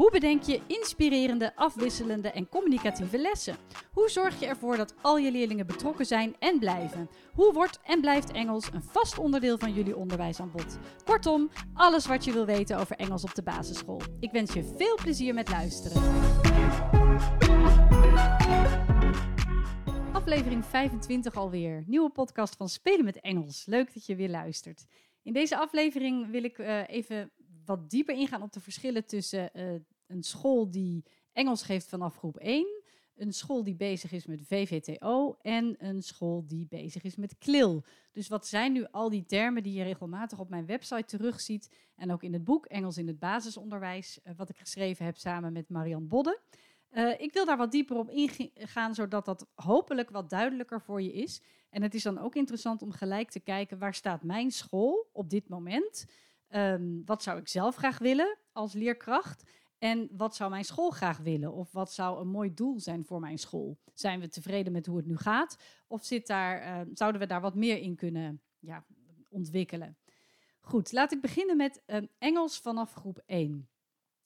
Hoe bedenk je inspirerende, afwisselende en communicatieve lessen? Hoe zorg je ervoor dat al je leerlingen betrokken zijn en blijven? Hoe wordt en blijft Engels een vast onderdeel van jullie onderwijsaanbod? Kortom, alles wat je wil weten over Engels op de basisschool. Ik wens je veel plezier met luisteren. Aflevering 25 alweer. Nieuwe podcast van Spelen met Engels. Leuk dat je weer luistert. In deze aflevering wil ik uh, even wat dieper ingaan op de verschillen tussen uh, een school die Engels geeft vanaf groep 1, een school die bezig is met VVTO en een school die bezig is met KLIL. Dus wat zijn nu al die termen die je regelmatig op mijn website terugziet en ook in het boek Engels in het basisonderwijs, uh, wat ik geschreven heb samen met Marian Bodde. Uh, ik wil daar wat dieper op ingaan, zodat dat hopelijk wat duidelijker voor je is. En het is dan ook interessant om gelijk te kijken waar staat mijn school op dit moment. Um, wat zou ik zelf graag willen als leerkracht? En wat zou mijn school graag willen? Of wat zou een mooi doel zijn voor mijn school? Zijn we tevreden met hoe het nu gaat? Of zit daar, uh, zouden we daar wat meer in kunnen ja, ontwikkelen? Goed, laat ik beginnen met uh, Engels vanaf groep 1.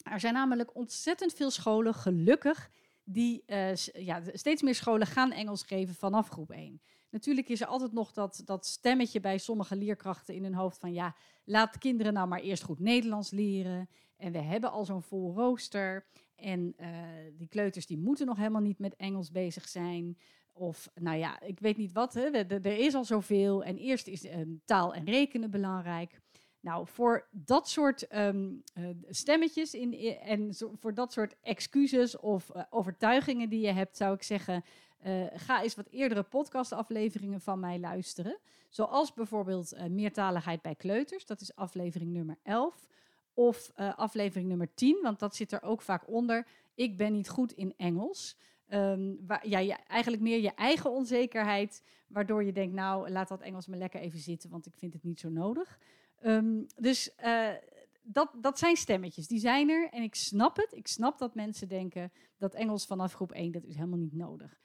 Er zijn namelijk ontzettend veel scholen, gelukkig, die uh, ja, steeds meer scholen gaan Engels geven vanaf groep 1. Natuurlijk is er altijd nog dat, dat stemmetje bij sommige leerkrachten in hun hoofd van ja, laat kinderen nou maar eerst goed Nederlands leren. En we hebben al zo'n vol rooster. En uh, die kleuters die moeten nog helemaal niet met Engels bezig zijn. Of nou ja, ik weet niet wat. Hè. Er is al zoveel. En eerst is um, taal en rekenen belangrijk. Nou, voor dat soort um, uh, stemmetjes in, en voor dat soort excuses of uh, overtuigingen die je hebt, zou ik zeggen: uh, ga eens wat eerdere podcastafleveringen van mij luisteren. Zoals bijvoorbeeld meertaligheid bij kleuters, dat is aflevering nummer 11. Of aflevering nummer 10, want dat zit er ook vaak onder. Ik ben niet goed in Engels. Um, waar, ja, eigenlijk meer je eigen onzekerheid, waardoor je denkt: nou, laat dat Engels maar lekker even zitten, want ik vind het niet zo nodig. Um, dus uh, dat, dat zijn stemmetjes, die zijn er. En ik snap het. Ik snap dat mensen denken dat Engels vanaf groep 1, dat is helemaal niet nodig.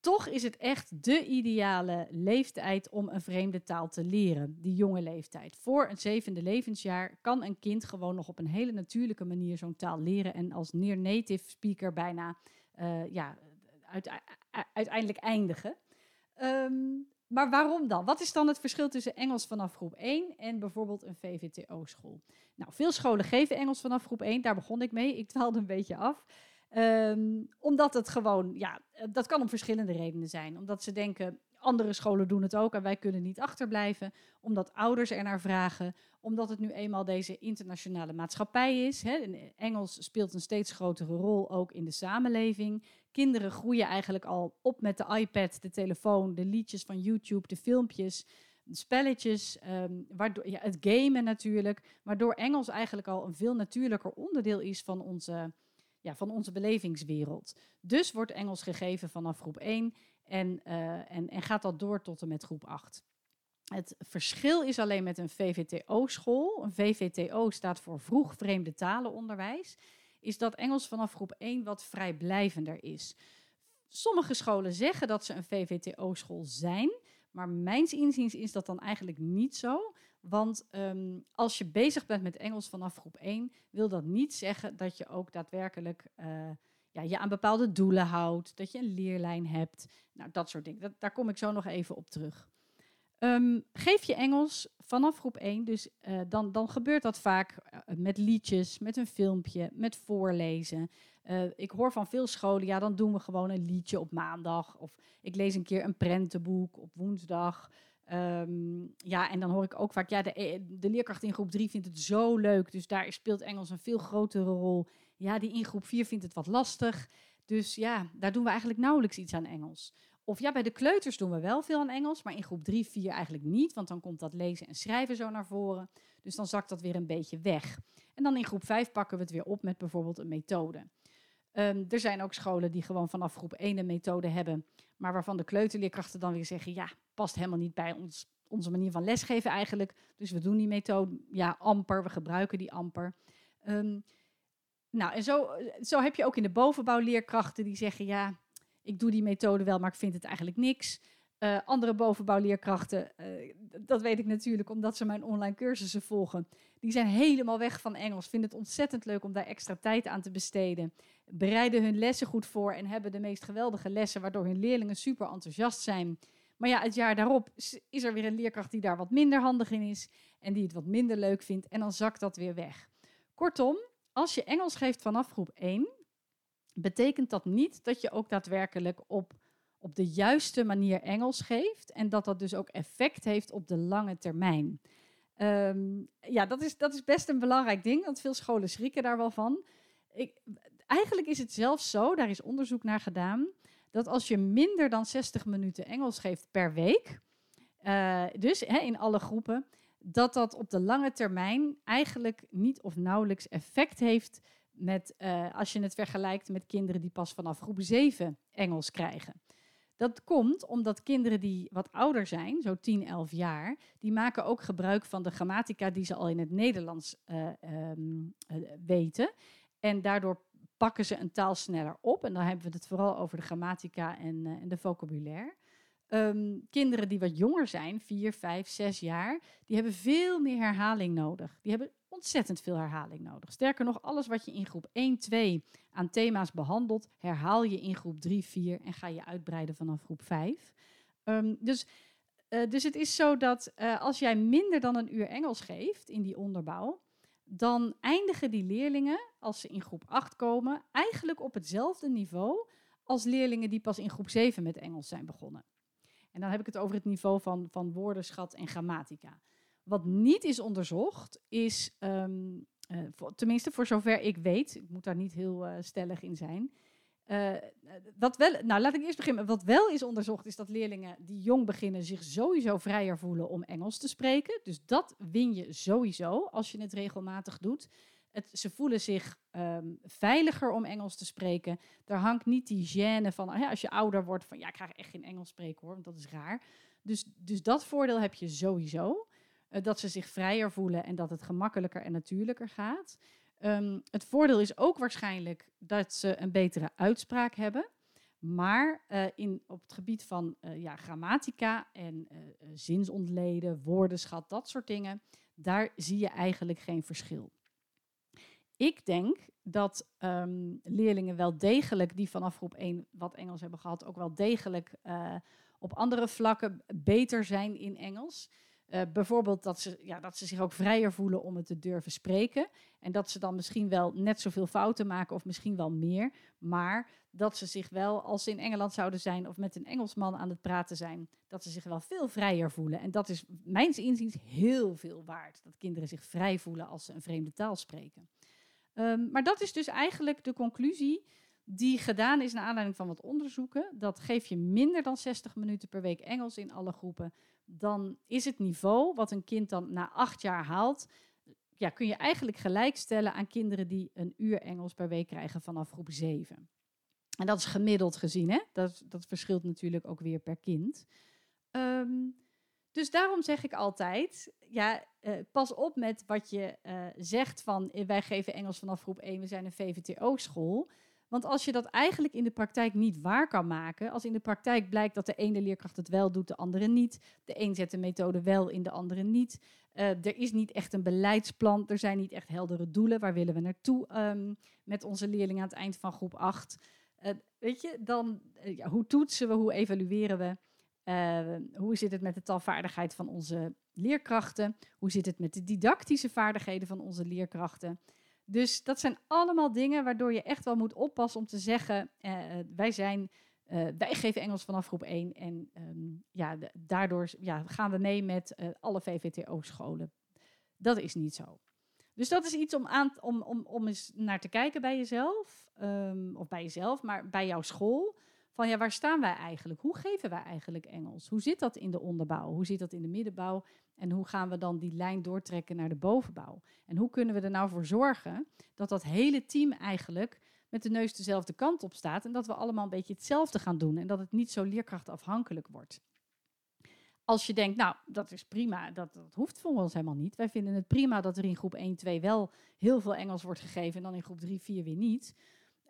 Toch is het echt de ideale leeftijd om een vreemde taal te leren, die jonge leeftijd. Voor een zevende levensjaar kan een kind gewoon nog op een hele natuurlijke manier zo'n taal leren en als near native speaker bijna uh, ja, uit, uiteindelijk eindigen. Um, maar waarom dan? Wat is dan het verschil tussen Engels vanaf groep 1 en bijvoorbeeld een VVTO-school? Nou, veel scholen geven Engels vanaf groep 1. Daar begon ik mee. Ik dwaalde een beetje af. Um, omdat het gewoon, ja, dat kan om verschillende redenen zijn. Omdat ze denken, andere scholen doen het ook en wij kunnen niet achterblijven. Omdat ouders er naar vragen. Omdat het nu eenmaal deze internationale maatschappij is. Engels speelt een steeds grotere rol ook in de samenleving. Kinderen groeien eigenlijk al op met de iPad, de telefoon, de liedjes van YouTube, de filmpjes, de spelletjes, um, waardoor, ja, het gamen natuurlijk. Waardoor Engels eigenlijk al een veel natuurlijker onderdeel is van onze, ja, van onze belevingswereld. Dus wordt Engels gegeven vanaf groep 1 en, uh, en, en gaat dat door tot en met groep 8. Het verschil is alleen met een VVTO-school. Een VVTO staat voor vroeg vreemde talenonderwijs is dat Engels vanaf groep 1 wat vrijblijvender is. Sommige scholen zeggen dat ze een VVTO-school zijn, maar mijns inziens is dat dan eigenlijk niet zo. Want um, als je bezig bent met Engels vanaf groep 1, wil dat niet zeggen dat je ook daadwerkelijk uh, ja, je aan bepaalde doelen houdt, dat je een leerlijn hebt. Nou, dat soort dingen. Daar kom ik zo nog even op terug. Um, geef je Engels vanaf groep 1, dus uh, dan, dan gebeurt dat vaak uh, met liedjes, met een filmpje, met voorlezen. Uh, ik hoor van veel scholen, ja, dan doen we gewoon een liedje op maandag. Of ik lees een keer een prentenboek op woensdag. Um, ja, en dan hoor ik ook vaak, ja, de, de leerkracht in groep 3 vindt het zo leuk. Dus daar speelt Engels een veel grotere rol. Ja, die in groep 4 vindt het wat lastig. Dus ja, daar doen we eigenlijk nauwelijks iets aan Engels. Of ja, bij de kleuters doen we wel veel aan Engels, maar in groep 3, 4 eigenlijk niet, want dan komt dat lezen en schrijven zo naar voren. Dus dan zakt dat weer een beetje weg. En dan in groep 5 pakken we het weer op met bijvoorbeeld een methode. Um, er zijn ook scholen die gewoon vanaf groep 1 een methode hebben, maar waarvan de kleuterleerkrachten dan weer zeggen: ja, past helemaal niet bij ons, onze manier van lesgeven eigenlijk. Dus we doen die methode ja amper, we gebruiken die amper. Um, nou, en zo, zo heb je ook in de bovenbouw leerkrachten die zeggen, ja, ik doe die methode wel, maar ik vind het eigenlijk niks. Uh, andere bovenbouwleerkrachten, uh, dat weet ik natuurlijk omdat ze mijn online cursussen volgen, die zijn helemaal weg van Engels, vinden het ontzettend leuk om daar extra tijd aan te besteden, bereiden hun lessen goed voor en hebben de meest geweldige lessen, waardoor hun leerlingen super enthousiast zijn. Maar ja, het jaar daarop is er weer een leerkracht die daar wat minder handig in is en die het wat minder leuk vindt en dan zakt dat weer weg. Kortom, als je Engels geeft vanaf groep 1, betekent dat niet dat je ook daadwerkelijk op, op de juiste manier Engels geeft en dat dat dus ook effect heeft op de lange termijn. Ehm, ja, dat is, dat is best een belangrijk ding, want veel scholen schrikken daar wel van. Ik, eigenlijk is het zelfs zo, daar is onderzoek naar gedaan, dat als je minder dan 60 minuten Engels geeft per week, uh, dus hè, in alle groepen, dat dat op de lange termijn eigenlijk niet of nauwelijks effect heeft met, uh, als je het vergelijkt met kinderen die pas vanaf groep 7 Engels krijgen. Dat komt omdat kinderen die wat ouder zijn, zo 10, 11 jaar, die maken ook gebruik van de grammatica die ze al in het Nederlands uh, um, uh, weten. En daardoor pakken ze een taal sneller op. En dan hebben we het vooral over de grammatica en, en de vocabulaire. Um, kinderen die wat jonger zijn, 4, 5, 6 jaar, die hebben veel meer herhaling nodig. Die hebben ontzettend veel herhaling nodig. Sterker nog, alles wat je in groep 1, 2 aan thema's behandelt, herhaal je in groep 3, 4 en ga je uitbreiden vanaf groep 5. Um, ehm, dus, uh, dus het is zo dat uh, als jij minder dan een uur Engels geeft in die onderbouw, dan eindigen die leerlingen, als ze in groep 8 komen, eigenlijk op hetzelfde niveau als leerlingen die pas in groep 7 met Engels zijn begonnen. En dan heb ik het over het niveau van, van woordenschat en grammatica. Wat niet is onderzocht, is, uh, voor, tenminste voor zover ik weet, ik moet daar niet heel uh, stellig in zijn. Uh, wat wel, nou, laat ik eerst beginnen. Wat wel is onderzocht, is dat leerlingen die jong beginnen zich sowieso vrijer voelen om Engels te spreken. Dus dat win je sowieso als je het regelmatig doet. Het, ze voelen zich um, veiliger om Engels te spreken. Er hangt niet die gêne van, als je ouder wordt, van ja, ik ga echt geen Engels spreken hoor, want dat is raar. Dus, dus dat voordeel heb je sowieso. Uh, dat ze zich vrijer voelen en dat het gemakkelijker en natuurlijker gaat. Um, het voordeel is ook waarschijnlijk dat ze een betere uitspraak hebben. Maar uh, in, op het gebied van uh, ja, grammatica en zinsontleden, woordenschat, dat soort dingen, daar zie je eigenlijk geen verschil. Ik denk dat um, leerlingen wel degelijk, die vanaf groep 1 wat Engels hebben gehad, ook wel degelijk op andere vlakken beter zijn in Engels. Uh, bijvoorbeeld dat ze, ja, dat ze zich ook vrijer voelen om het te durven spreken. En dat ze dan misschien wel net zoveel fouten maken of misschien wel meer. Maar dat ze zich wel, als ze in Engeland zouden zijn of met een Engelsman aan het praten zijn, dat ze zich wel veel vrijer voelen. En dat is mijns inziens heel veel waard. Dat kinderen zich vrij voelen als ze een vreemde taal spreken. Um, maar dat is dus eigenlijk de conclusie die gedaan is naar aanleiding van wat onderzoeken. Dat geef je minder dan 60 minuten per week Engels in alle groepen, dan is het niveau wat een kind dan na acht jaar haalt, ja, kun je eigenlijk gelijkstellen aan kinderen die een uur Engels per week krijgen vanaf groep 7. En dat is gemiddeld gezien, hè? Dat, dat verschilt natuurlijk ook weer per kind. Um, dus daarom zeg ik altijd, ja, uh, pas op met wat je uh, zegt van eh, wij geven Engels vanaf groep 1, we zijn een VVTO-school. Want als je dat eigenlijk in de praktijk niet waar kan maken, als in de praktijk blijkt dat de ene leerkracht het wel doet, de andere niet, de een zet de methode wel in, de andere niet. Uh, er is niet echt een beleidsplan, er zijn niet echt heldere doelen, waar willen we naartoe um, met onze leerlingen aan het eind van groep 8. weet je, dan ja, hoe toetsen we, hoe evalueren we? Hoe zit het met de taalvaardigheid van onze leerkrachten? Hoe zit het met de didactische vaardigheden van onze leerkrachten? Dus dat zijn allemaal dingen waardoor je echt wel moet oppassen om te zeggen: uh, wij zijn. Uh, wij geven Engels vanaf groep 1 en um, ja, daardoor ja, gaan we mee met alle VVTO-scholen. Dat is niet zo. Dus dat is iets om, aan, om, om, om eens naar te kijken bij jezelf, um, of bij jezelf, maar bij jouw school van ja, waar staan wij eigenlijk? Hoe geven wij eigenlijk Engels? Hoe zit dat in de onderbouw? Hoe zit dat in de middenbouw? En hoe gaan we dan die lijn doortrekken naar de bovenbouw? En hoe kunnen we er nou voor zorgen dat dat hele team eigenlijk met de neus dezelfde kant op staat en dat we allemaal een beetje hetzelfde gaan doen en dat het niet zo leerkrachtafhankelijk wordt? Als je denkt, nou, dat is prima, dat, dat hoeft voor ons helemaal niet. Wij vinden het prima dat er in groep 1, 2 wel heel veel Engels wordt gegeven en dan in groep 3, 4 weer niet.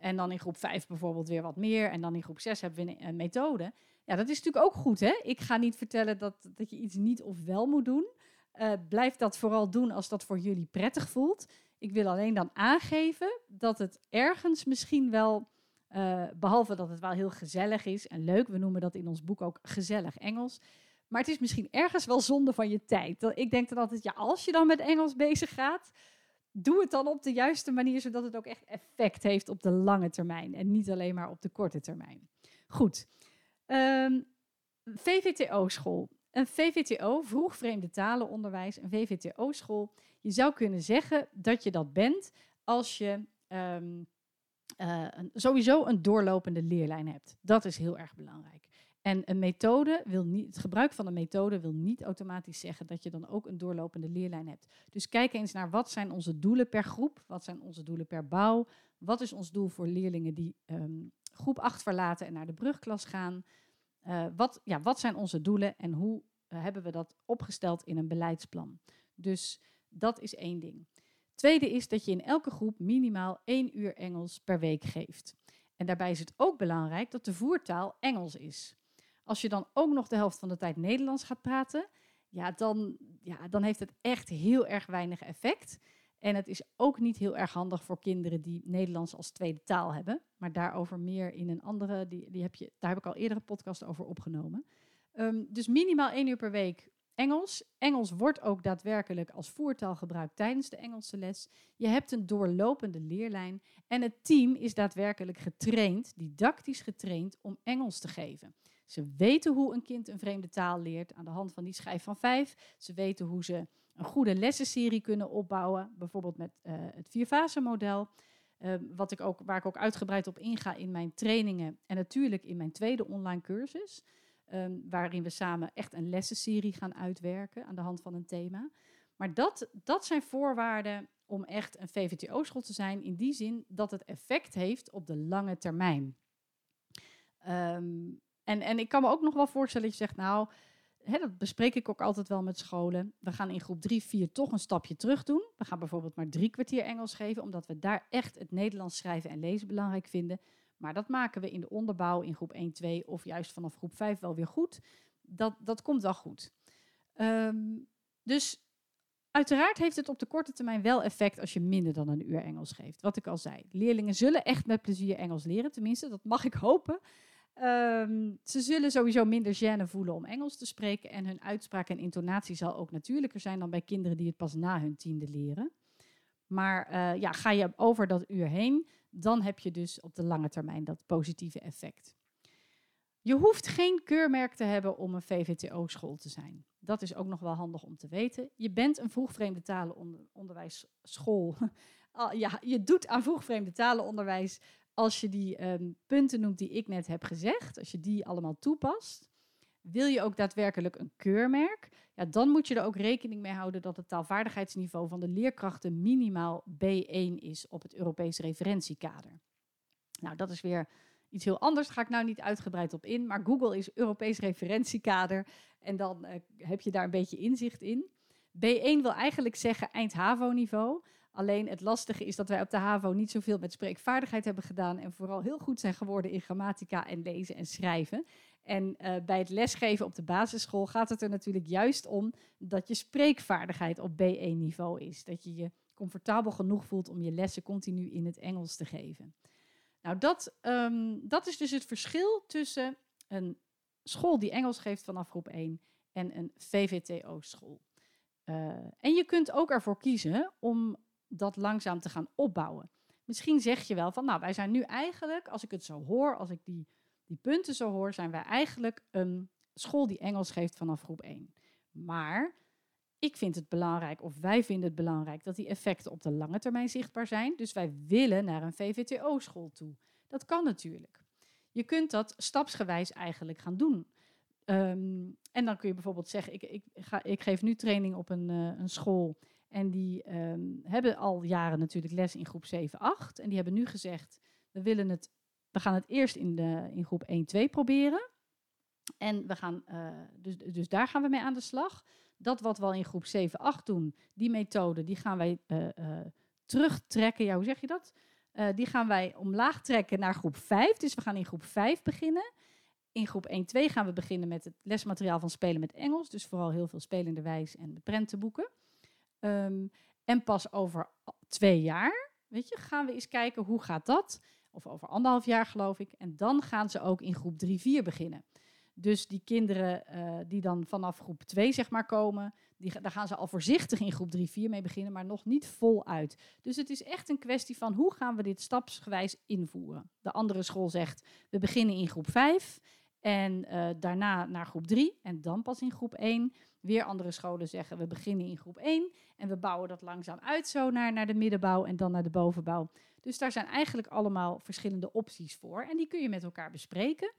En dan in groep 5 bijvoorbeeld weer wat meer. En dan in groep 6 hebben we een, methode. Ja, dat is natuurlijk ook goed, hè? Ik ga niet vertellen dat, dat je iets niet of wel moet doen. Uh, blijf dat vooral doen als dat voor jullie prettig voelt. Ik wil alleen dan aangeven dat het ergens misschien wel, uh, behalve dat het wel heel gezellig is en leuk, we noemen dat in ons boek ook gezellig Engels. Maar het is misschien ergens wel zonde van je tijd. Ik denk dan altijd, ja, als je dan met Engels bezig gaat, doe het dan op de juiste manier, zodat het ook echt effect heeft op de lange termijn en niet alleen maar op de korte termijn. Goed. Ehm, VVTO-school. Een VVTO, vroeg vreemde talenonderwijs, een VVTO-school. Je zou kunnen zeggen dat je dat bent als je uh, een, sowieso een doorlopende leerlijn hebt. Dat is heel erg belangrijk. En een methode wil niet, het gebruik van een methode wil niet automatisch zeggen dat je dan ook een doorlopende leerlijn hebt. Dus kijk eens naar wat zijn onze doelen per groep, wat zijn onze doelen per bouw, wat is ons doel voor leerlingen die um, groep 8 verlaten en naar de brugklas gaan. Uh, wat, ja, wat zijn onze doelen en hoe uh, hebben we dat opgesteld in een beleidsplan? Dus dat is één ding. Tweede is dat je in elke groep minimaal één uur Engels per week geeft. En daarbij is het ook belangrijk dat de voertaal Engels is. Als je dan ook nog de helft van de tijd Nederlands gaat praten, ja, dan, ja, dan heeft het echt heel erg weinig effect. En het is ook niet heel erg handig voor kinderen die Nederlands als tweede taal hebben. Maar daarover meer in een andere, die, die heb je, daar heb ik al eerder een podcast over opgenomen. Um, dus minimaal één uur per week Engels. Engels wordt ook daadwerkelijk als voertaal gebruikt tijdens de Engelse les. Je hebt een doorlopende leerlijn en het team is daadwerkelijk getraind, didactisch getraind, om Engels te geven. Ze weten hoe een kind een vreemde taal leert aan de hand van die schijf van vijf. Ze weten hoe ze een goede lessenserie kunnen opbouwen, bijvoorbeeld met uh, het vierfase-model. Uh, wat ik ook, waar ik ook uitgebreid op inga in mijn trainingen en natuurlijk in mijn tweede online cursus. Um, waarin we samen echt een lessenserie gaan uitwerken aan de hand van een thema. Maar dat, dat zijn voorwaarden om echt een VVTO-school te zijn, in die zin dat het effect heeft op de lange termijn. Um, en, en ik kan me ook nog wel voorstellen dat je zegt, nou, hè, dat bespreek ik ook altijd wel met scholen. We gaan in groep 3, 4 toch een stapje terug doen. We gaan bijvoorbeeld maar drie kwartier Engels geven, omdat we daar echt het Nederlands schrijven en lezen belangrijk vinden. Maar dat maken we in de onderbouw in groep 1, 2 of juist vanaf groep 5 wel weer goed. Dat, dat komt wel goed. Um, dus uiteraard heeft het op de korte termijn wel effect als je minder dan een uur Engels geeft. Wat ik al zei. Leerlingen zullen echt met plezier Engels leren, tenminste, dat mag ik hopen. Um, ze zullen sowieso minder gêne voelen om Engels te spreken. En hun uitspraak en intonatie zal ook natuurlijker zijn dan bij kinderen die het pas na hun tiende leren. Maar uh, ja, ga je over dat uur heen, dan heb je dus op de lange termijn dat positieve effect. Je hoeft geen keurmerk te hebben om een VVTO-school te zijn. Dat is ook nog wel handig om te weten. Je bent een vroegvreemde talenonderwijsschool. ja, je doet aan vroegvreemde talenonderwijs als je die um, punten noemt die ik net heb gezegd, als je die allemaal toepast, wil je ook daadwerkelijk een keurmerk, ja, dan moet je er ook rekening mee houden dat het taalvaardigheidsniveau van de leerkrachten minimaal B1 is op het Europees referentiekader. Nou, dat is weer iets heel anders, daar ga ik nou niet uitgebreid op in, maar Google is Europees referentiekader en dan uh, heb je daar een beetje inzicht in. B1 wil eigenlijk zeggen eind-HAVO-niveau. Alleen het lastige is dat wij op de HAVO niet zoveel met spreekvaardigheid hebben gedaan en vooral heel goed zijn geworden in grammatica en lezen en schrijven. En uh, bij het lesgeven op de basisschool gaat het er natuurlijk juist om dat je spreekvaardigheid op B1-niveau is. Dat je je comfortabel genoeg voelt om je lessen continu in het Engels te geven. Nou, dat, um, dat is dus het verschil tussen een school die Engels geeft vanaf groep 1 en een VVTO-school. Uh, en je kunt ook ervoor kiezen om dat langzaam te gaan opbouwen. Misschien zeg je wel van, nou, wij zijn nu eigenlijk, als ik het zo hoor, als ik die, die punten zo hoor, zijn wij eigenlijk een school die Engels geeft vanaf groep 1. Maar ik vind het belangrijk, of wij vinden het belangrijk, dat die effecten op de lange termijn zichtbaar zijn. Dus wij willen naar een VVTO-school toe. Dat kan natuurlijk. Je kunt dat stapsgewijs eigenlijk gaan doen. Um, en dan kun je bijvoorbeeld zeggen, ik, ik, ga, ik geef nu training op een, uh, een school en die um, hebben al jaren natuurlijk les in groep 7, 8. En die hebben nu gezegd, we, willen het, we gaan het eerst in, de, in groep 1, 2 proberen. En we gaan, uh, dus, dus daar gaan we mee aan de slag. Dat wat we al in groep 7, 8 doen, die methode, die gaan wij uh, uh, terugtrekken. Ja, hoe zeg je dat? die gaan wij omlaag trekken naar groep 5. Dus we gaan in groep 5 beginnen. In groep 1, 2 gaan we beginnen met het lesmateriaal van spelen met Engels. Dus vooral heel veel spelende wijs en de prentenboeken. Um, en pas over twee jaar, weet je, gaan we eens kijken hoe gaat dat. Of over anderhalf jaar geloof ik. En dan gaan ze ook in groep 3, 4 beginnen. Dus die kinderen uh, die dan vanaf groep 2 zeg maar komen, die, daar gaan ze al voorzichtig in groep 3, 4 mee beginnen, maar nog niet voluit. Dus het is echt een kwestie van hoe gaan we dit stapsgewijs invoeren. De andere school zegt, we beginnen in groep 5 en uh, daarna naar groep 3 en dan pas in groep 1. Weer andere scholen zeggen, we beginnen in groep 1 en we bouwen dat langzaam uit zo naar, naar de middenbouw en dan naar de bovenbouw. Dus daar zijn eigenlijk allemaal verschillende opties voor en die kun je met elkaar bespreken.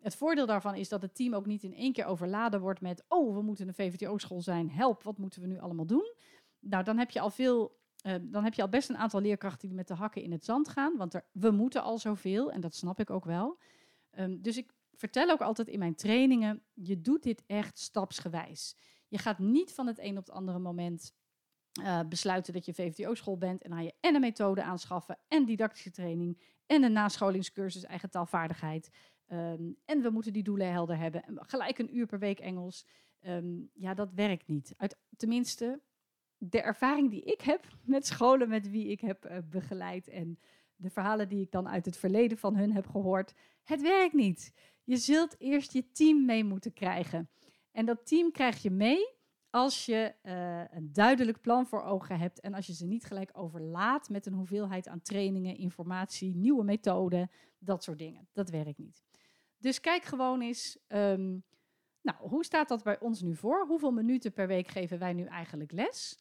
Het voordeel daarvan is dat het team ook niet in één keer overladen wordt met: oh, we moeten een VVTO-school zijn, help, wat moeten we nu allemaal doen? Nou, dan heb je al veel. Uh, dan heb je al best een aantal leerkrachten die met de hakken in het zand gaan. Want er, we moeten al zoveel en dat snap ik ook wel. Um, dus ik vertel ook altijd in mijn trainingen: je doet dit echt stapsgewijs. Je gaat niet van het een op het andere moment uh, besluiten dat je VVTO-school bent en dan je en een methode aanschaffen en didactische training en een nascholingscursus eigen taalvaardigheid. Um, en we moeten die doelen helder hebben. gelijk een uur per week Engels. Um, ja, dat werkt niet. Uit, tenminste, de ervaring die ik heb met scholen met wie ik heb uh, begeleid en de verhalen die ik dan uit het verleden van hun heb gehoord, het werkt niet. Je zult eerst je team mee moeten krijgen. En dat team krijg je mee als je uh, een duidelijk plan voor ogen hebt en als je ze niet gelijk overlaat met een hoeveelheid aan trainingen, informatie, nieuwe methoden, dat soort dingen. Dat werkt niet. Dus kijk gewoon eens, um, nou, hoe staat dat bij ons nu voor? Hoeveel minuten per week geven wij nu eigenlijk les?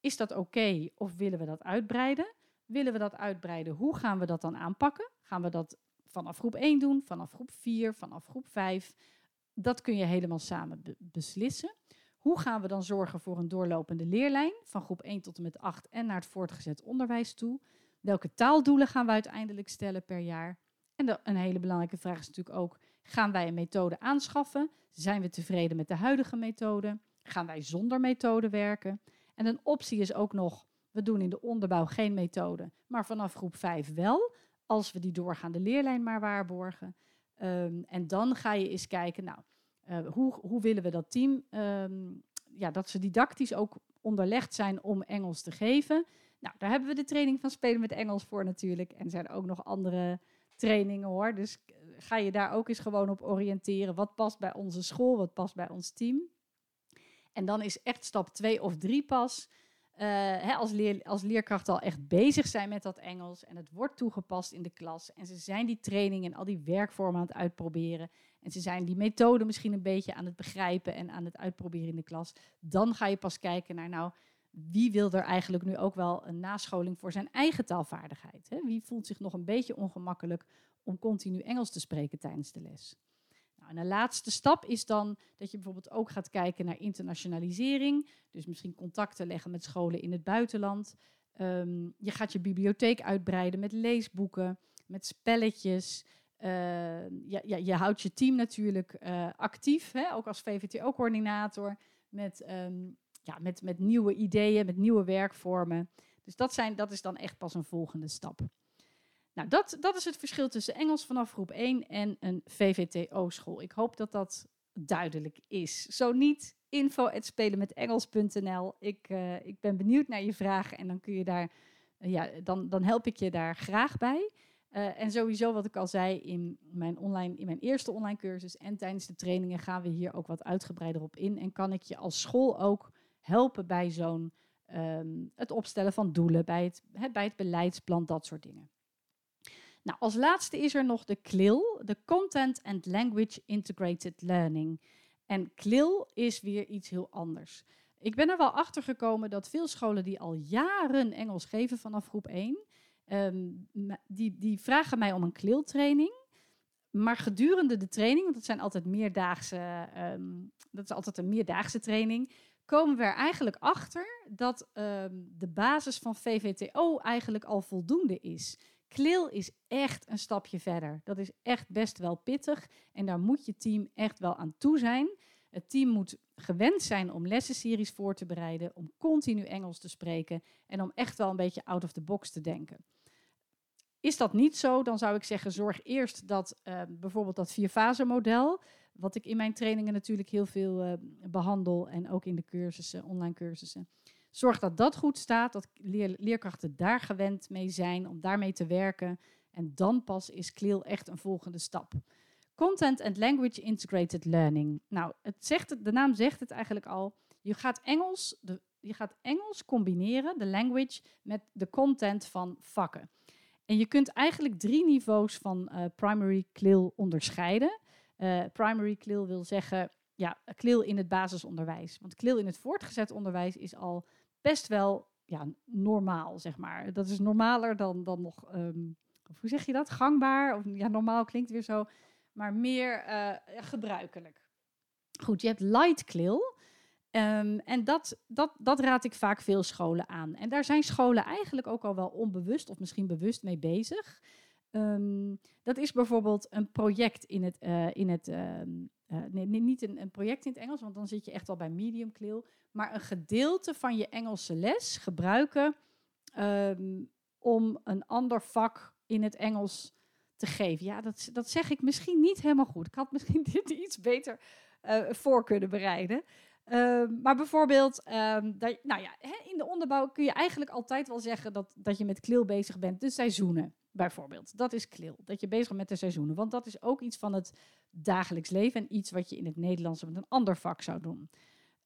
Is dat oké of willen we dat uitbreiden? Willen we dat uitbreiden? Hoe gaan we dat dan aanpakken? Gaan we dat vanaf groep 1 doen, vanaf groep 4, vanaf groep 5? Dat kun je helemaal samen be beslissen. Hoe gaan we dan zorgen voor een doorlopende leerlijn van groep 1 tot en met 8 en naar het voortgezet onderwijs toe? Welke taaldoelen gaan we uiteindelijk stellen per jaar? En een hele belangrijke vraag is natuurlijk ook: gaan wij een methode aanschaffen? Zijn we tevreden met de huidige methode? Gaan wij zonder methode werken? En een optie is ook nog: we doen in de onderbouw geen methode, maar vanaf groep 5 wel, als we die doorgaande leerlijn maar waarborgen. Um, en dan ga je eens kijken, nou, uh, hoe, hoe willen we dat team, um, ja, dat ze didactisch ook onderlegd zijn om Engels te geven. Nou, daar hebben we de training van spelen met Engels voor natuurlijk. En er zijn ook nog andere trainingen hoor. Dus eh, ga je daar ook eens gewoon op oriënteren. Wat past bij onze school, wat past bij ons team. En dan is echt stap twee of drie pas. Uh, hè, als, leer, als leerkrachten al echt bezig zijn met dat Engels en het wordt toegepast in de klas en ze zijn die training en al die werkvormen aan het uitproberen en ze zijn die methode misschien een beetje aan het begrijpen en aan het uitproberen in de klas, dan ga je pas kijken naar nou, wie wil er eigenlijk nu ook wel een nascholing voor zijn eigen taalvaardigheid? Wie voelt zich nog een beetje ongemakkelijk om continu Engels te spreken tijdens de les? Nou, en de laatste stap is dan dat je bijvoorbeeld ook gaat kijken naar internationalisering. Dus misschien contacten leggen met scholen in het buitenland. Um, je gaat je bibliotheek uitbreiden met leesboeken, met spelletjes. Uh, ja, ja, je houdt je team natuurlijk uh, actief, hè? ook als VVTO-coördinator. Met um, ja, met, met nieuwe ideeën, met nieuwe werkvormen. Dus dat, zijn, dat is dan echt pas een volgende stap. Nou, dat, dat is het verschil tussen Engels vanaf groep 1 en een VVTO-school. Ik hoop dat dat duidelijk is. Zo niet, info spelenmetengels.nl. Ik, uh, ik ben benieuwd naar je vragen en dan kun je daar, uh, ja, dan, dan help ik je daar graag bij. Uh, en sowieso wat ik al zei in mijn, online, in mijn eerste online cursus en tijdens de trainingen gaan we hier ook wat uitgebreider op in. En kan ik je als school ook helpen bij zo'n um, het opstellen van doelen, bij het, he, bij het beleidsplan, dat soort dingen. Nou, als laatste is er nog de CLIL, de Content and Language Integrated Learning. En CLIL is weer iets heel anders. Ik ben er wel achter gekomen dat veel scholen die al jaren Engels geven vanaf groep 1, um, die, die vragen mij om een CLIL-training. Maar gedurende de training, want dat zijn altijd meerdaagse, um, dat is altijd een meerdaagse training, komen we er eigenlijk achter dat um, de basis van VVTO eigenlijk al voldoende is. Klil is echt een stapje verder. Dat is echt best wel pittig en daar moet je team echt wel aan toe zijn. Het team moet gewend zijn om lessenseries voor te bereiden, om continu Engels te spreken en om echt wel een beetje out of the box te denken. Is dat niet zo, dan zou ik zeggen, zorg eerst dat uh, bijvoorbeeld dat vierfase model, wat ik in mijn trainingen natuurlijk heel veel uh, behandel en ook in de cursussen, online cursussen. Zorg dat dat goed staat, dat leer leerkrachten daar gewend mee zijn om daarmee te werken. En dan pas is CLIL echt een volgende stap. Content and Language Integrated Learning. Nou, het zegt de naam zegt het eigenlijk al. Je gaat Engels, je gaat Engels combineren, de language, met de content van vakken. En je kunt eigenlijk drie niveaus van uh, primary CLIL onderscheiden. Uh, primary CLIL wil zeggen, ja, CLIL in het basisonderwijs. Want CLIL in het voortgezet onderwijs is al best wel ja, normaal, zeg maar. Dat is normaler dan, dan nog, um, hoe zeg je dat? Gangbaar? Of, ja, normaal klinkt weer zo, maar meer uh, gebruikelijk. Goed, je hebt light CLIL. Um, en dat, dat, dat raad ik vaak veel scholen aan. En daar zijn scholen eigenlijk ook al wel onbewust of misschien bewust mee bezig. Um, dat is bijvoorbeeld een project in het, uh, in het uh, nee, niet een, project in het Engels, want dan zit je echt wel bij medium CLIL, maar een gedeelte van je Engelse les gebruiken om een ander vak in het Engels te geven. Ja, dat, dat zeg ik misschien niet helemaal goed. Ik had misschien dit iets beter uh, voor kunnen bereiden. Um, maar bijvoorbeeld, dat, nou ja, hè, in de onderbouw kun je eigenlijk altijd wel zeggen dat, dat je met klil bezig bent. De seizoenen bijvoorbeeld, dat is klil. Dat je bezig bent met de seizoenen. Want dat is ook iets van het dagelijks leven en iets wat je in het Nederlands met een ander vak zou doen.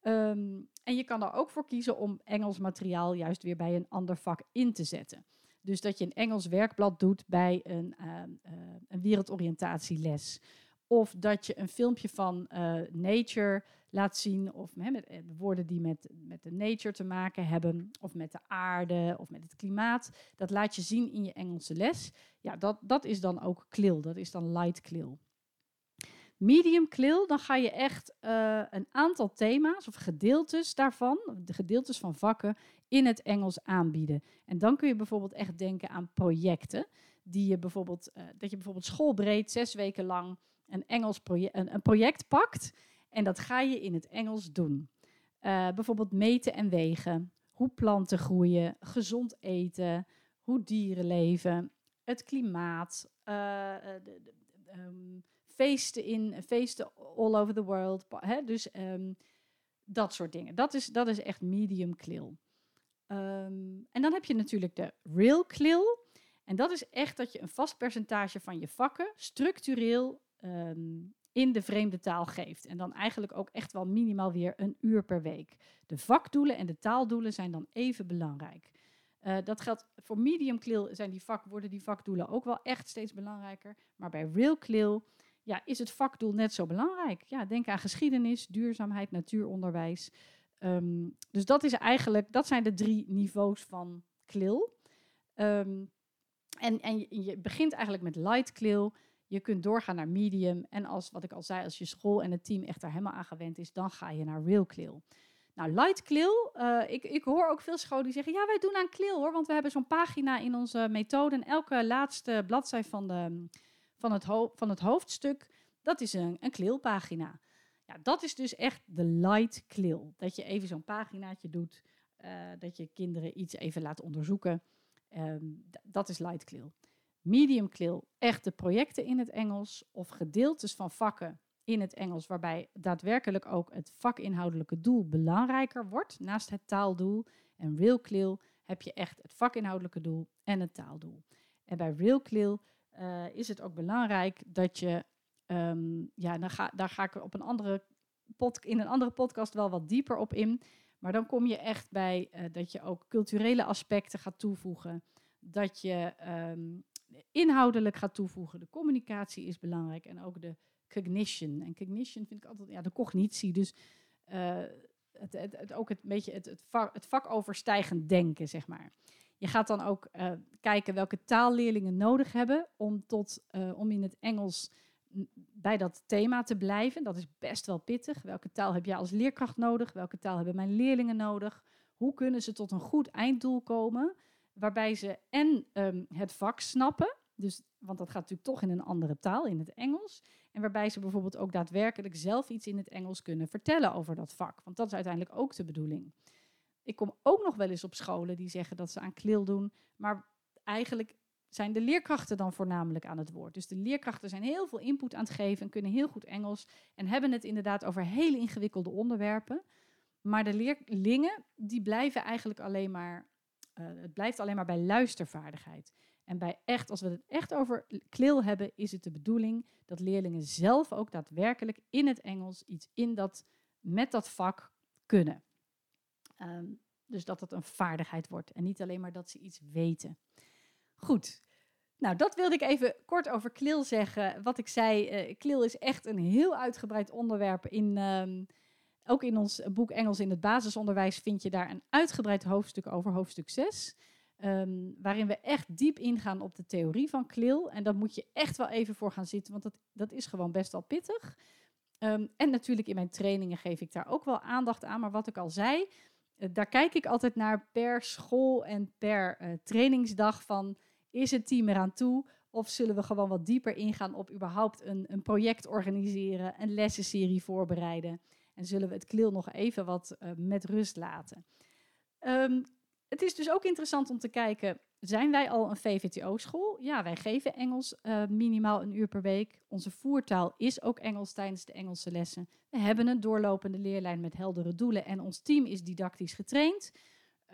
Um, en je kan er ook voor kiezen om Engels materiaal juist weer bij een ander vak in te zetten. Dus dat je een Engels werkblad doet bij een, uh, een wereldoriëntatieles. Of dat je een filmpje van uh, Nature laat zien, of met eh, woorden die met, met de nature te maken hebben, of met de aarde, of met het klimaat. Dat laat je zien in je Engelse les. Ja, dat, dat is dan ook klil, dat is dan light klil. Medium klil, dan ga je echt uh, een aantal thema's of gedeeltes daarvan, de gedeeltes van vakken, in het Engels aanbieden. En dan kun je bijvoorbeeld echt denken aan projecten, die je bijvoorbeeld, uh, dat je bijvoorbeeld schoolbreed zes weken lang een Engels project, een, een project pakt en dat ga je in het Engels doen. Uh, bijvoorbeeld meten en wegen, hoe planten groeien, gezond eten, hoe dieren leven, het klimaat, uh, de, de, um, feesten, in, feesten all over the world. Hè? Dus um, dat soort dingen. Dat is, dat is echt medium klil. Um, en dan heb je natuurlijk de real klil. En dat is echt dat je een vast percentage van je vakken structureel um, in de vreemde taal geeft. En dan eigenlijk ook echt wel minimaal weer een uur per week. De vakdoelen en de taaldoelen zijn dan even belangrijk. Uh, dat geldt voor medium CLIL zijn die vak, worden die vakdoelen ook wel echt steeds belangrijker. Maar bij real CLIL ja, is het vakdoel net zo belangrijk. Ja, denk aan geschiedenis, duurzaamheid, natuuronderwijs. Um, dus dat, is eigenlijk, dat zijn de drie niveaus van CLIL. Um, en, en je, begint eigenlijk met light CLIL. Je kunt doorgaan naar medium. En als, wat ik al zei, als je school en het team echt daar helemaal aan gewend is, dan ga je naar real CLIL. Nou, light CLIL, uh, ik, ik hoor ook veel scholen die zeggen, ja, wij doen aan CLIL hoor, want we hebben zo'n pagina in onze methode en elke laatste bladzij van, de, van, het, van het hoofdstuk, dat is een, een CLIL-pagina. Ja, dat is dus echt de light CLIL. Dat je even zo'n paginaatje doet, uh, dat je kinderen iets even laat onderzoeken. Um, dat is light CLIL medium CLIL echte projecten in het Engels of gedeeltes van vakken in het Engels, waarbij daadwerkelijk ook het vakinhoudelijke doel belangrijker wordt naast het taaldoel. En Real CLIL heb je echt het vakinhoudelijke doel en het taaldoel. En bij Real CLIL uh, is het ook belangrijk dat je, um, ja, dan ga, daar ga ik op een andere pod, in een andere podcast wel wat dieper op in. Maar dan kom je echt bij uh, dat je ook culturele aspecten gaat toevoegen. Dat je um, inhoudelijk gaat toevoegen. De communicatie is belangrijk en ook de cognition. En cognition vind ik altijd, ja, de cognitie. Dus uh, het, het, ook het beetje het, het, vak, het vakoverstijgend denken, zeg maar. Je gaat dan ook uh, kijken welke taalleerlingen nodig hebben om, tot, uh, om in het Engels bij dat thema te blijven. Dat is best wel pittig. Welke taal heb jij als leerkracht nodig? Welke taal hebben mijn leerlingen nodig? Hoe kunnen ze tot een goed einddoel komen? Waarbij ze en ehm, het vak snappen, dus, want dat gaat natuurlijk toch in een andere taal, in het Engels. En waarbij ze bijvoorbeeld ook daadwerkelijk zelf iets in het Engels kunnen vertellen over dat vak. Want dat is uiteindelijk ook de bedoeling. Ik kom ook nog wel eens op scholen die zeggen dat ze aan klil doen, maar eigenlijk zijn de leerkrachten dan voornamelijk aan het woord. Dus de leerkrachten zijn heel veel input aan het geven en kunnen heel goed Engels en hebben het inderdaad over hele ingewikkelde onderwerpen. Maar de leerlingen die blijven eigenlijk alleen maar, uh, het blijft alleen maar bij luistervaardigheid. En bij echt, als we het echt over klil hebben, is het de bedoeling dat leerlingen zelf ook daadwerkelijk in het Engels iets in dat, met dat vak kunnen. Ehm, dus dat het een vaardigheid wordt en niet alleen maar dat ze iets weten. Goed. Nou, dat wilde ik even kort over klil zeggen. Wat ik zei, uh, is echt een heel uitgebreid onderwerp. In, um, ook in ons boek Engels in het basisonderwijs vind je daar een uitgebreid hoofdstuk over, hoofdstuk 6. Um, ehm, waarin we echt diep ingaan op de theorie van klil. En daar moet je echt wel even voor gaan zitten, want dat, dat is gewoon best wel pittig. Um, en natuurlijk in mijn trainingen geef ik daar ook wel aandacht aan. Maar wat ik al zei, uh, daar kijk ik altijd naar per school en per uh, trainingsdag van is het team eraan toe? Of zullen we gewoon wat dieper ingaan op überhaupt een, een project organiseren, een lessenserie voorbereiden? En zullen we het klil nog even wat uh, met rust laten? Um, het is dus ook interessant om te kijken, zijn wij al een VVTO-school? Ja, wij geven Engels uh, minimaal een uur per week. Onze voertaal is ook Engels tijdens de Engelse lessen. We hebben een doorlopende leerlijn met heldere doelen en ons team is didactisch getraind.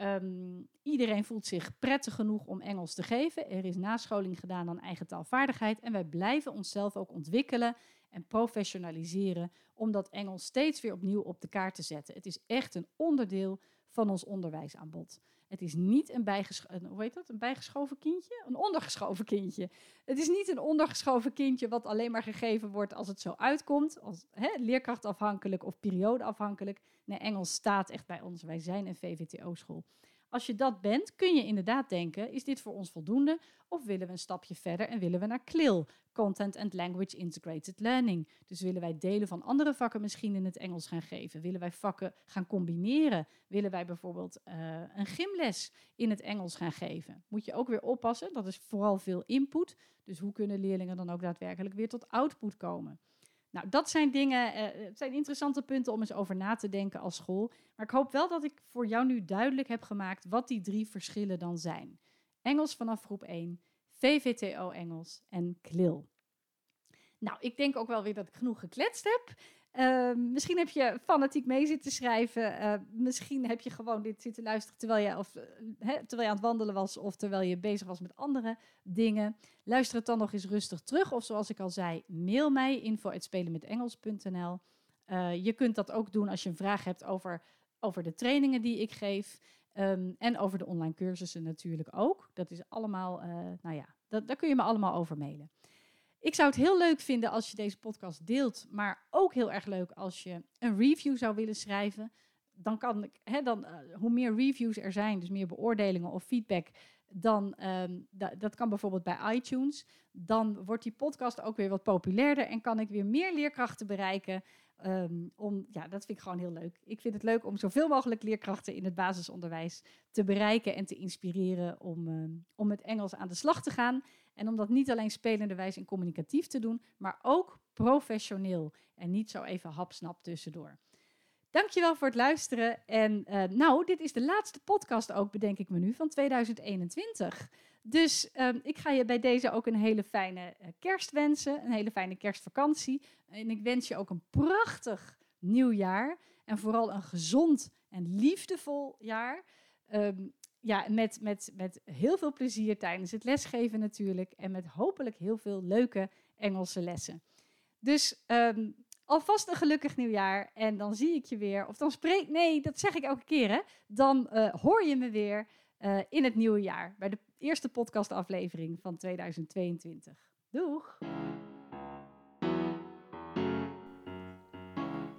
Um, iedereen voelt zich prettig genoeg om Engels te geven. Er is nascholing gedaan aan eigen taalvaardigheid. En wij blijven onszelf ook ontwikkelen en professionaliseren om dat Engels steeds weer opnieuw op de kaart te zetten. Het is echt een onderdeel van ons onderwijsaanbod. Het is niet een, bijgeschoven, hoe heet dat? een bijgeschoven kindje, een ondergeschoven kindje. Het is niet een ondergeschoven kindje wat alleen maar gegeven wordt als het zo uitkomt, als hè, leerkrachtafhankelijk of periodeafhankelijk. Nee, Engels staat echt bij ons. Wij zijn een VVTO-school. Als je dat bent, kun je inderdaad denken: is dit voor ons voldoende? Of willen we een stapje verder en willen we naar CLIL, Content and Language Integrated Learning? Dus willen wij delen van andere vakken misschien in het Engels gaan geven? Willen wij vakken gaan combineren? Willen wij bijvoorbeeld uh, een gymles in het Engels gaan geven? Moet je ook weer oppassen, dat is vooral veel input. Dus hoe kunnen leerlingen dan ook daadwerkelijk weer tot output komen? Nou, dat zijn dingen, uh, het zijn interessante punten om eens over na te denken als school. Maar ik hoop wel dat ik voor jou nu duidelijk heb gemaakt wat die drie verschillen dan zijn. Engels vanaf groep 1, VVTO Engels en KLIL. Nou, ik denk ook wel weer dat ik genoeg gekletst heb. Uh, misschien heb je fanatiek mee zitten schrijven. Uh, misschien heb je gewoon dit zitten luisteren terwijl je, of, uh, terwijl je aan het wandelen was of terwijl je bezig was met andere dingen. Luister het dan nog eens rustig terug. Of zoals ik al zei, mail mij info.spelenmetengels.nl. Uh, je kunt dat ook doen als je een vraag hebt over, over de trainingen die ik geef. Um, en over de online cursussen natuurlijk ook. Dat is allemaal, nou ja, dat, daar kun je me allemaal over mailen. Ik zou het heel leuk vinden als je deze podcast deelt, maar ook heel erg leuk als je een review zou willen schrijven. Dan kan ik, hè, dan, uh, hoe meer reviews er zijn, dus meer beoordelingen of feedback, dan um, dat kan bijvoorbeeld bij iTunes. Dan wordt die podcast ook weer wat populairder en kan ik weer meer leerkrachten bereiken. Um, om, ja, dat vind ik gewoon heel leuk. Ik vind het leuk om zoveel mogelijk leerkrachten in het basisonderwijs te bereiken en te inspireren om, um, om met Engels aan de slag te gaan. En om dat niet alleen spelenderwijs en communicatief te doen, maar ook professioneel. En niet zo even hapsnap tussendoor. Dankjewel voor het luisteren. En uh, nou, dit is de laatste podcast ook, bedenk ik me nu, van 2021. Dus um, ik ga je bij deze ook een hele fijne uh, kerst wensen. Een hele fijne kerstvakantie. En ik wens je ook een prachtig nieuw jaar. En vooral een gezond en liefdevol jaar. Um, ja, met, met, met heel veel plezier tijdens het lesgeven natuurlijk. En met hopelijk heel veel leuke Engelse lessen. Dus um, alvast een gelukkig nieuwjaar. En dan zie ik je weer. Of dan spreek. Nee, dat zeg ik elke keer hè. Dan uh, hoor je me weer uh, in het nieuwe jaar. Bij de eerste podcastaflevering van 2022. Doeg!